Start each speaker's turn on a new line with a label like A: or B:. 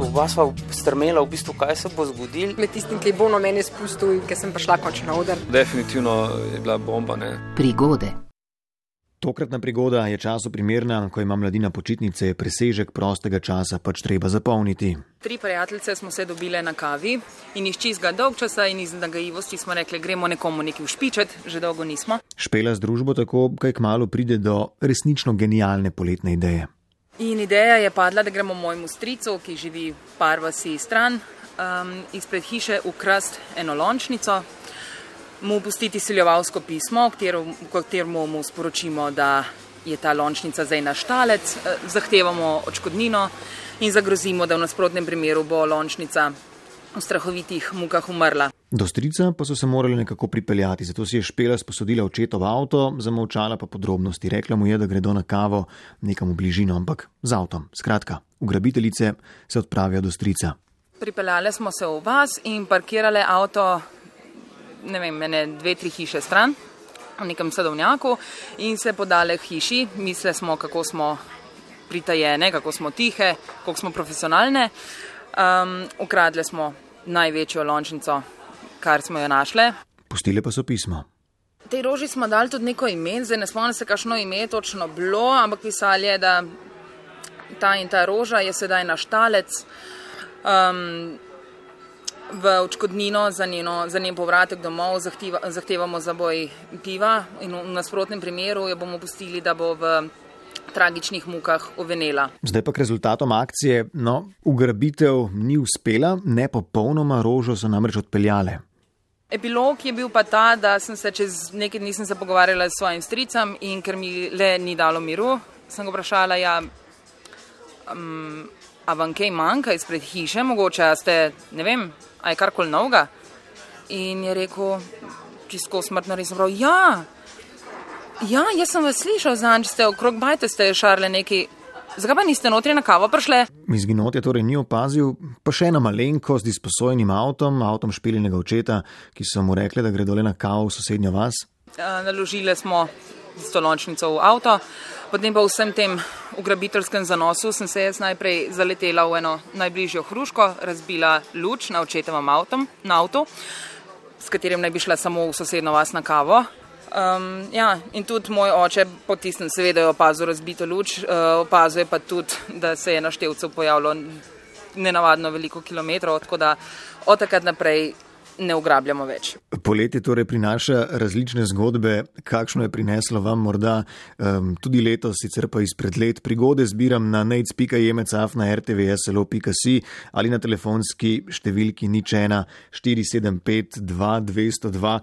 A: Oba sva strmela, v bistvu, kaj se bo zgodilo.
B: Med tistim, ki bo na meni spustil, ker sem prišla končno na oder.
C: Definitivno je bila bomba. Ne.
D: Prigode.
E: Tokratna prigoda je času primerna, ko ima mladina počitnice, presežek prostega časa pač treba zapolniti.
F: Tri prijateljice smo se dobile na kavi in iz čizga dolg časa in iz nagajivosti smo rekli, gremo nekomu nekaj ušpičet, že dolgo nismo.
E: Špela z družbo tako, kaj kmalo pride do resnično genialne poletne ideje.
F: In ideja je padla, da gremo mojemu stricu, ki živi par vasi stran, um, izpred hiše ukrast eno lončnico, mu pustiti siljovalsko pismo, v katerem mu sporočimo, da je ta lončnica zdaj naš talec, eh, zahtevamo očkodnino in zagrozimo, da v nasprotnem primeru bo lončnica v strahovitih mukah umrla.
E: Do strica pa so se morali nekako pripeljati, zato si je špela sposodila očetov avto, zamolčala pa podrobnosti. Rekla mu je, da gredo na kavo nekam v bližino, ampak z avtom. Skratka, ugrabiteljice se odpravijo do strica.
F: Pripeljali smo se v vas in parkirali avto, ne vem, mene dve, tri hiše stran, v nekem sadovnjaku in se podale k hiši. Mislili smo, kako smo pritajene, kako smo tihe, kako smo profesionalne. Um, ukradli smo največjo lončnico, kar smo jo našli.
E: Pustili pa so pismo.
F: Tej roži smo dali tudi neko ime, zdaj ne spomnim se, kakšno ime točno bilo, ampak pisali je, da ta in ta roža je sedaj naš talec. Um, v očkodnino za, njeno, za njen povratek domov zahteva, zahtevamo za boj piva in v nasprotnem primeru jo bomo pustili, da bo v tragičnih mukah ovenela.
E: Zdaj pa k rezultatom akcije. No, ugrabitev ni uspela, ne popolnoma rožo so namreč odpeljale.
F: Epilog je bil pa ta, da sem se čez nekaj dni se pogovarjala s svojim stricem in ker mi le ni dalo miru, sem ga vprašala, ja, um, a vam kaj manjka izpred hiše, mogoče ste, ne vem, a je karkoli novega. In je rekel, čisto smrtno, res prav, ja, Ja, jaz sem vas slišal, znam, če ste okrog bajte, ste šarle neki. Zakaj pa niste notri na kavo prišli?
E: Izginot je torej ni opazil, pa še ena malenkost z izposojenim avtom, avtom špiljenega očeta, ki so mu rekli, da gre dole na kavo v sosednjo vas.
F: Naložili smo stolončnico v avto, potem pa v vsem tem ugrabiteljskem zanosu sem se jaz najprej zaletela v eno najbližjo hruško, razbila luč na očetovem avtu, s katerim naj bi šla samo v sosednjo vas na kavo. Um, ja, in tudi moj oče, po tistem, seveda, je opazil razbito luč, uh, opazuje pa tudi, da se je na števcu pojavilo nenavadno veliko kilometrov, tako da od takrat naprej ne ugrabljamo več.
E: Poletje torej prinaša različne zgodbe, kakšno je prineslo vam morda um, tudi letos, sicer pa izpred let. Prigode zbiram na nec.jemecaf na rtvslo.si ali na telefonski številki nič ena 475 2202.